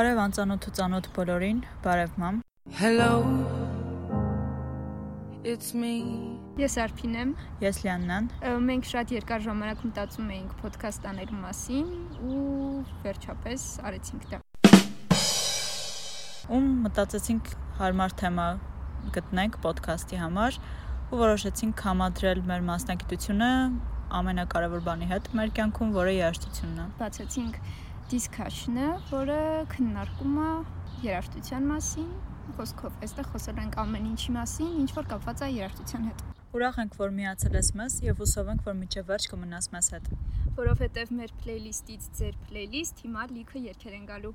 Բարև անծանոթ ու ծանոթ բոլորին, բարև մամ։ Hello. It's me. Ես Արփին եմ։ Ես Լիաննան։ Մենք շատ երկար ժամանակ մտածում էինք ոդքասթաների մասին ու վերջապես արեցինք դա։ Ում մտածեցինք հարմար թեմա գտնենք ոդքասթի համար ու որոշեցինք համադրել մեր մասնագիտությունը ամենակարևոր բանի հետ մեր կյանքում, որը երաժշտությունն է։ Բացեցինք discussion-ը, որը քննարկում է երաժշտության մասին։ Խոսքով, այստեղ խոսել ենք ամեն ինչի մասին, ինչ որ կապված է երաժշտության հետ, Ուրախ ենք, որ միացել ես մեզ եւ հուսով ենք, որ միջև վերջ կմնաս մեզ հետ։ որովհետև մեր playlist-ից ձեր playlist հիմա լիքը երգեր են գալու։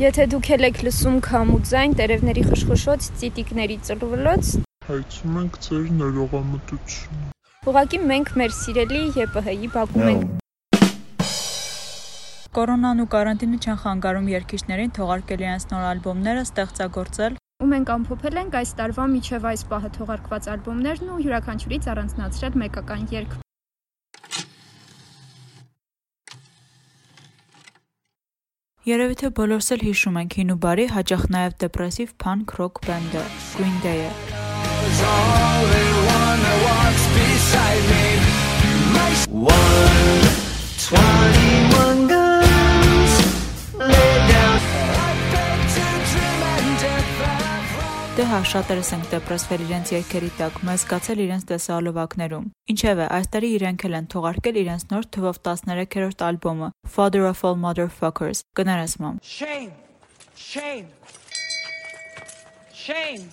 Եթե դուք եք լսում քամուձայն, տերևների խշխշոց, ծիտիկների ծլվլոց, Հայցում ենք ձեր ներողամտությունը։ ուղղակի մենք մեր սիրելի ԵՊՀ-ի բակում ենք Կորոնան ու կարանտինը չեն խանգարում երգիչներին թողարկել իրենց նոր ալբոմները, ստեղծագործել ու մենք ամփոփել ենք այս տարվա միջև այս պահը թողարկված ալբոմներն ու յուրաքանչյուրից առանձնացրել մեկական երգ։ Երևի թե բոլորս էլ հիշում ենք հին ու բարի, հաճախ նաև դեպրեսիվ փանկ ռոք բենդը Green Day-ը։ Only one that walks beside me. One, հա, շատերս ենք դեպրեսվել իրենց երգերի տակ, մեզ զգացել իրենց տեսահոլովակներում։ Ինչևէ, այս տարի իրենք էլ են թողարկել իրենց նոր թվով 13-րդ ալբոմը Father of All Motherfuckers։ Կներես մամ։ Shame! Shame! Shame!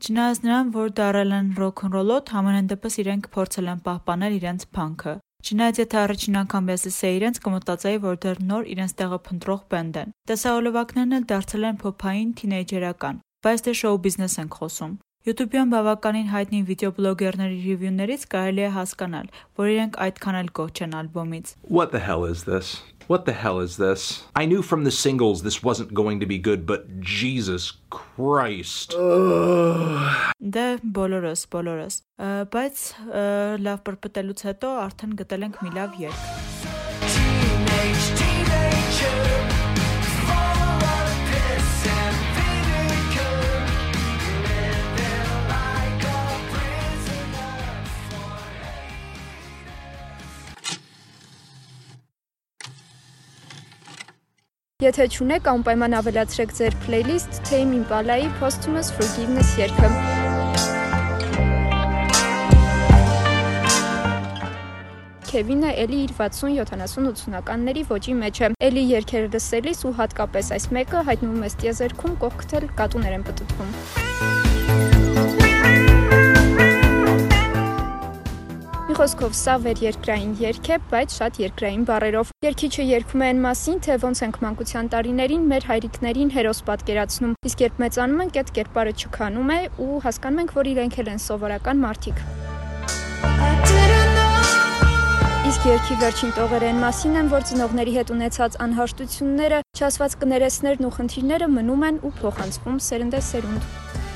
Չնայած նրան, որ դարել են ռոք-ն-ռոլոտ, համենայն դեպս իրենք փորձել են պահպանել իրենց փանքը։ Չնայած եթե առաջին անգամ ես լսեի իրենց, կմտածեի, որ դեռ նոր իրենց տեղը փնտրող բենդ են։ Տեսահոլովակներն էլ դարձել են փոփային թինեյջերական, բայց դե շոու բիզնես ենք խոսում։ YouTube-յան բավականին հայտնի վիդեոբլոգերների ռիվյուներից կարելի է հասկանալ, որ իրենք այդքան էլ գոհ չեն ալբոմից։ What the hell is this? What the hell is this? I knew from the singles this wasn't going to be good, but Jesus Christ. Դե բոլորս, բոլորս։ Բայց լավ պրպտելուց հետո արդեն գտել ենք մի լավ երգ։ Եթե չունեք, անպայման ավելացրեք ձեր playlist Tame Impala-ի Posthumous Forgiveness երգը։ Քևինը էլի իր 60-70-80-ականների ոճի մեջ է։ Էլի երգերը լսելիս ու հատկապես այս մեկը հայտնվում է ստիեզերքում կողքթել կատուներ են պտտվում։ խոսքով սա վերերկրային երգ է, բայց շատ երկրային բառերով։ Երգիչը երգում է այն մասին, թե ոնց ենք մանկության տարիներին մեր հայրիկներին հերոս պատկերացնում, իսկ երբ մեծանում ենք, այդ կերպարը չքանում է ու հասկանում ենք, որ իրենք էլ են սովորական մարդիկ։ Իսկ երկի վերջին տողերը այն մասին են, որ ծնողների հետ ունեցած անհաշտությունները, չասված կներեսներն ու խնդիրները մնում են ու փոխանցվում սերնդե սերունդ։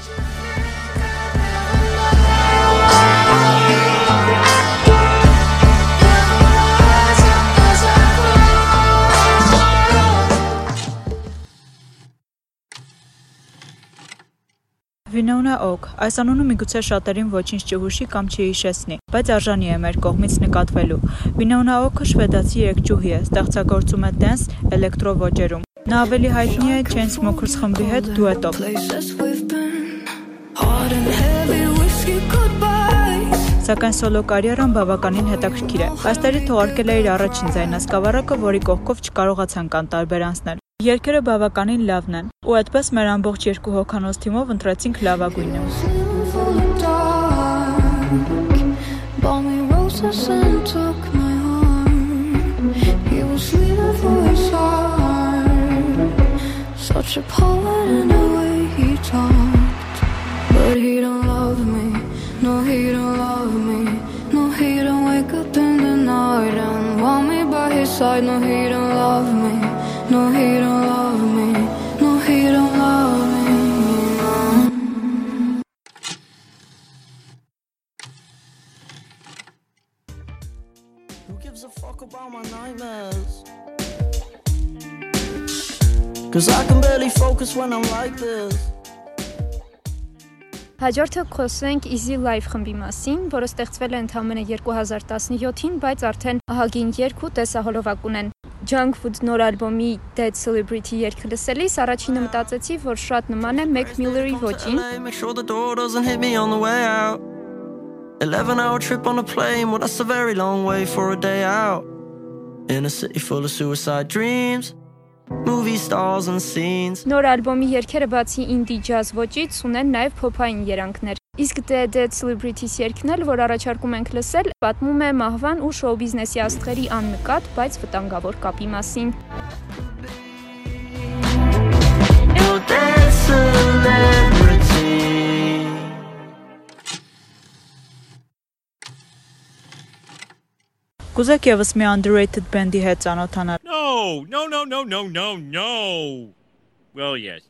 Վինոնա Օք։ Այս անունը միգուցե շատերին ոչինչ չհուշի կամ չհիշեցնի, բայց արժանի է մեր կողմից նկատվելու։ Վինոնա Օքը շվեդացի երգչուհի է, ստեղծագործում է դենս, էլեկտրո ոճերում։ Նա ավելի հայտնի է Chainsmokers խմբի հետ դուետով։ Սակայն սոլո կարիերան բավականին հետաքրքիր է։ Այս տարի թողարկել է իր առաջին ձայնասկավառակը, որի կողքով չկարողացան կան տարբերանցնել։ Երգերը բավականին լավն են, ու այդպես մեր ամբողջ երկու հոգանոց թիմով ընտրեցինք լավագույնը։ Such a poet in the way he talked But he don't love me No, he don't love me No, he don't wake up in the night And want me by his side No, he don't love me No, he don't love me No, he don't love me. Who gives a fuck about my nightmares? Cause I can barely focus when I'm like this. Հաջորդը խոսենք Easy Life խմբի մասին, որը ստեղծվել է ընդամենը 2017-ին, բայց արդեն ահագին երգ ու տեսահոլովակ ունեն։ Junk Food նոր ալբոմի Dead Celebrity երգը լսելիս առաջինը մտածեցի, որ շատ նման է Mac Miller-ի ոճին, LA, make sure the door doesn't hit me on the way out. 11 hour trip on a plane, well, that's a very long way for a day out. In a city full of suicide dreams, movie stars and scenes. Նոր ալբոմի երգերը բացի indie jazz ոճից ունեն նաև փոփային երանգներ։ Իսկ դե Dead Celebrities երգն էլ, որ առաջարկում ենք լսել, պատմում է մահվան ու շոու բիզնեսի աստղերի աննկատ, բայց վտանգավոր կապի մասին։. Կուզեք եւս մի underrated band-ի հետ ծանոթանալ։ No, no, no, no, no, no, no. Well, yes.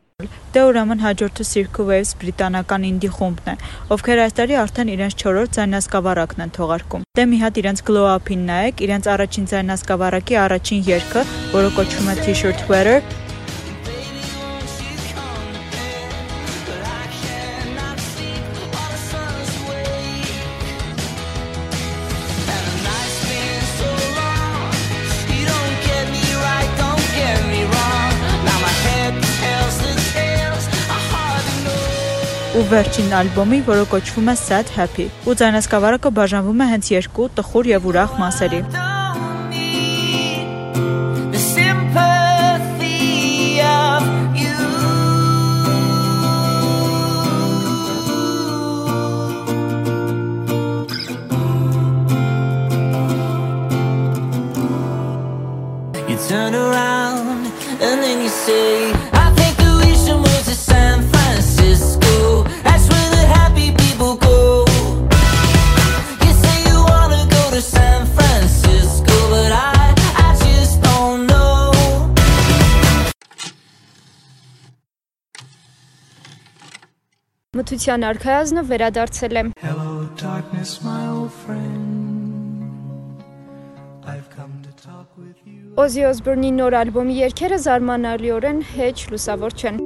Դե ուրեմն հաջորդը Circle Waves բրիտանական ինդի խումբն է, ովքեր այս տարի արդեն իրենց 4-րդ ձայնասկավառակն են թողարկում։ Դե մի հատ իրենց Glow Up-ին նայեք, իրենց առաջին ձայնասկավառակի առաջին երգը, որը կոչվում է T-shirt wearer, ու վերջին ալբոմի, որը կոչվում է Sad Happy։ Ու ձայնասկավառակը բաժանվում է հենց երկու տխուր եւ ուրախ մասերի։. You turn around and then you say, Մթության արքայազնը վերադարձել է։ Hello, darkness, my old friend. I've come to talk with you. Ozzy Osbourne-ի նոր ալբոմի երգերը զարմանալիորեն հեչ լուսավոր չեն։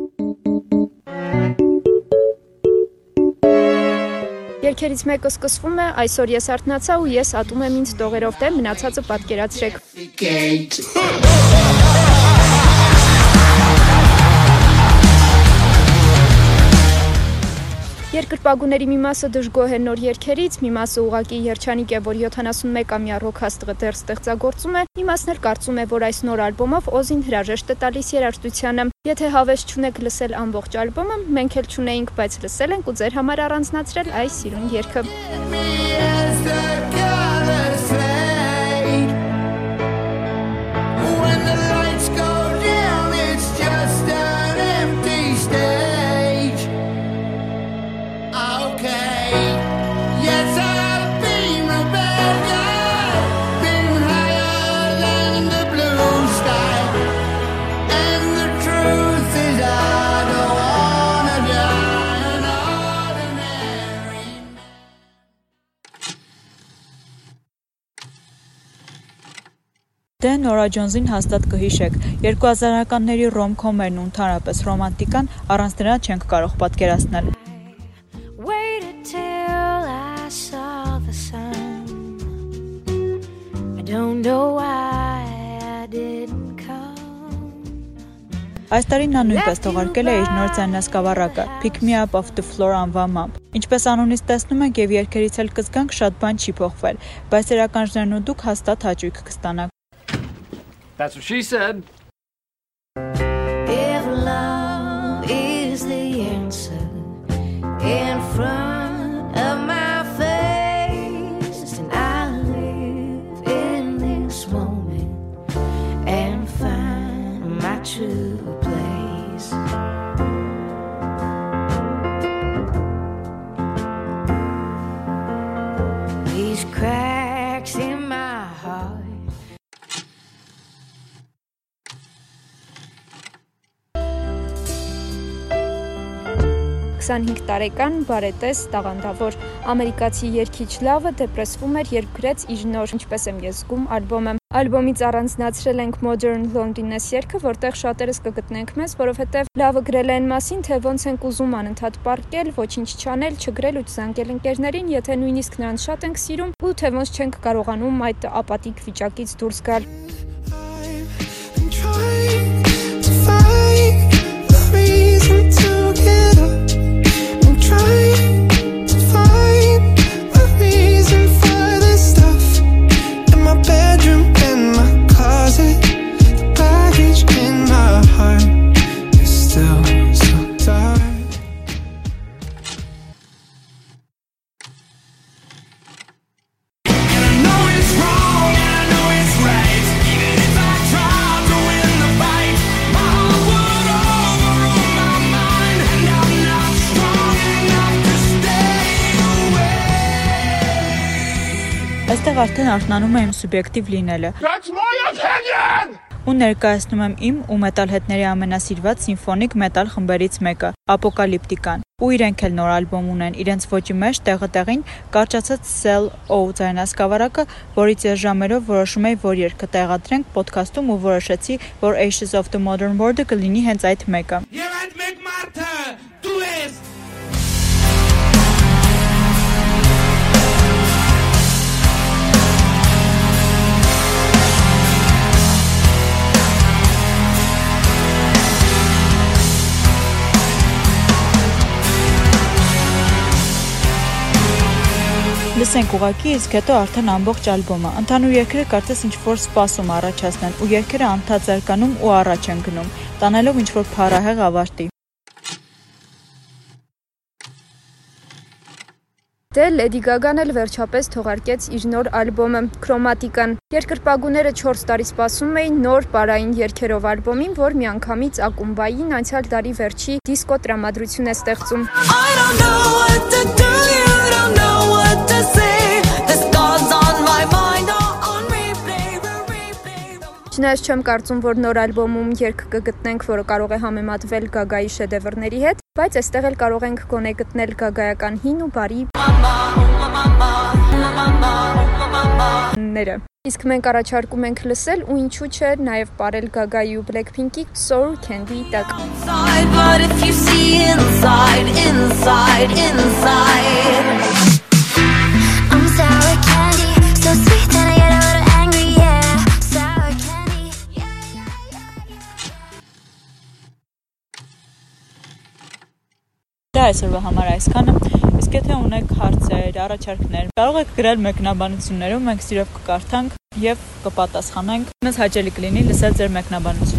Երգերից մեկը սկսվում է այսօր ես արթնացա ու ես ատում եմ ինձ տողերով դեմ մնացածը պատկերացրեք։ Երկրպագուների մի մասը դժգոհ է նոր երգերից, մի մասը ուղակի երջանիկ է, որ 71-ամյա ռոք հաստղը դեռ ստեղծագործում է, մի մասն էլ կարծում է, որ այս նոր ալբոմով Օզին հրաժեշտ է տալիս երաժշտությանը։ Եթե հավես չունեք լսել ամբողջ ալբոմը, մենք էլ չունեինք, բայց լսել ենք ու ձեր համար առանձնացրել այս սիրուն երգը։ Դե Նորա Ջոնզին հաստատ կհիշեք։ 2000-ականների ռոմ-քոմերն ու ընդհանրապես ռոմանտիկան առանց դրա չենք կարող պատկերացնել։ don't know why I didn't come. Այս տարի նա նույնպես թողարկել է իր նոր ձայնասկավառակը Pick Me Up Off the Floor անվամամբ։ Ինչպես անունից տեսնում եք եւ երկերից էլ կզգանք շատ բան չի փոխվել, բայց երականջներն ու դուք հաստատ հաճույք կստանաք։ That's what she said. 25 տարեկան բարետես տաղանդավոր ամերիկացի երգիչ Լավը դեպրեսվում էր, երբ գրեց իր նոր «Ինչպես եմ ես զգում» ալբոմը։ Ալբոմից առանձնացրել ենք Modern Loneliness երգը, որտեղ շատերս կգտնենք մեզ, որովհետև Լավը գրել այն մասին, թե ոնց ենք ուզում անընդհատ պարկել, ոչինչ չանել, չգրել ու չզանգել ընկերներին, եթե նույնիսկ նրանց շատ ենք սիրում, ու թե ոնց չենք կարողանում այդ ապատիկ վիճակից դուրս գալ։ արդեն արթնանում է իմ սուբյեկտիվ լինելը։ Ու ներկայացնում եմ իմ ու մետալհետների ամենասիրված սիմֆոնիկ մետալ խմբերից մեկը՝ Ապոկալիպտիկան։ Ու իրենք էլ նոր ալբոմ ունեն։ Իրենց ոճի մեջ տեղը տեղին կարճացած Cell O ձայնասկավառակը, որից ես ժամերով որոշում էի, որ երգը տեղադրենք ոդքասթում ու որոշեցի, որ Ashes of the Modern World-ը կլինի հենց այդ մեկը։ Լսենք ուղակի, իսկ հետո արդեն ամբողջ ալբոմը։ Ընդհանուր երգերը կարծես ինչ որ սպասում առաջացնեն ու երգերը անդադ զարգանում ու առաջ են գնում, տանելով ինչ որ փառահեղ ավարտի։ Դե Լեդի Գագան էլ վերջապես թողարկեց իր նոր ալբոմը Chromatica-ն։ Երկրպագուները 4 տարի սպասում էին նոր պարային երգերով ալբոմին, որ միանգամից ակումբային անցյալ տարի վերջի դիսկո տրամադրություն է ստեղծում։ I don't know what to do, Չնայած չեմ կարծում, որ նոր ալբոմում երգ կգտնենք, որը կարող է համեմատվել Գագայի շեդևրների հետ, բայց այստեղ էլ կարող ենք գոնե գտնել Գագայական հին ու բարի ները։ Իսկ մենք առաջարկում ենք լսել ու ինչու՞ չէ նաև ապարել Գագայի ու Blackpink-ի Sour Candy տակ։ but if you see inside, inside, inside. I'm sour candy, այսօրվա համար այսքանը։ Իսկ եթե ունեք հարցեր, առաջարկներ, կարող եք գրել մեկնաբանություններում, մենք սիրով կկարդանք եւ կպատասխանենք։ Մեզ հաճելի կլինի լսել ձեր մեկնաբանությունները։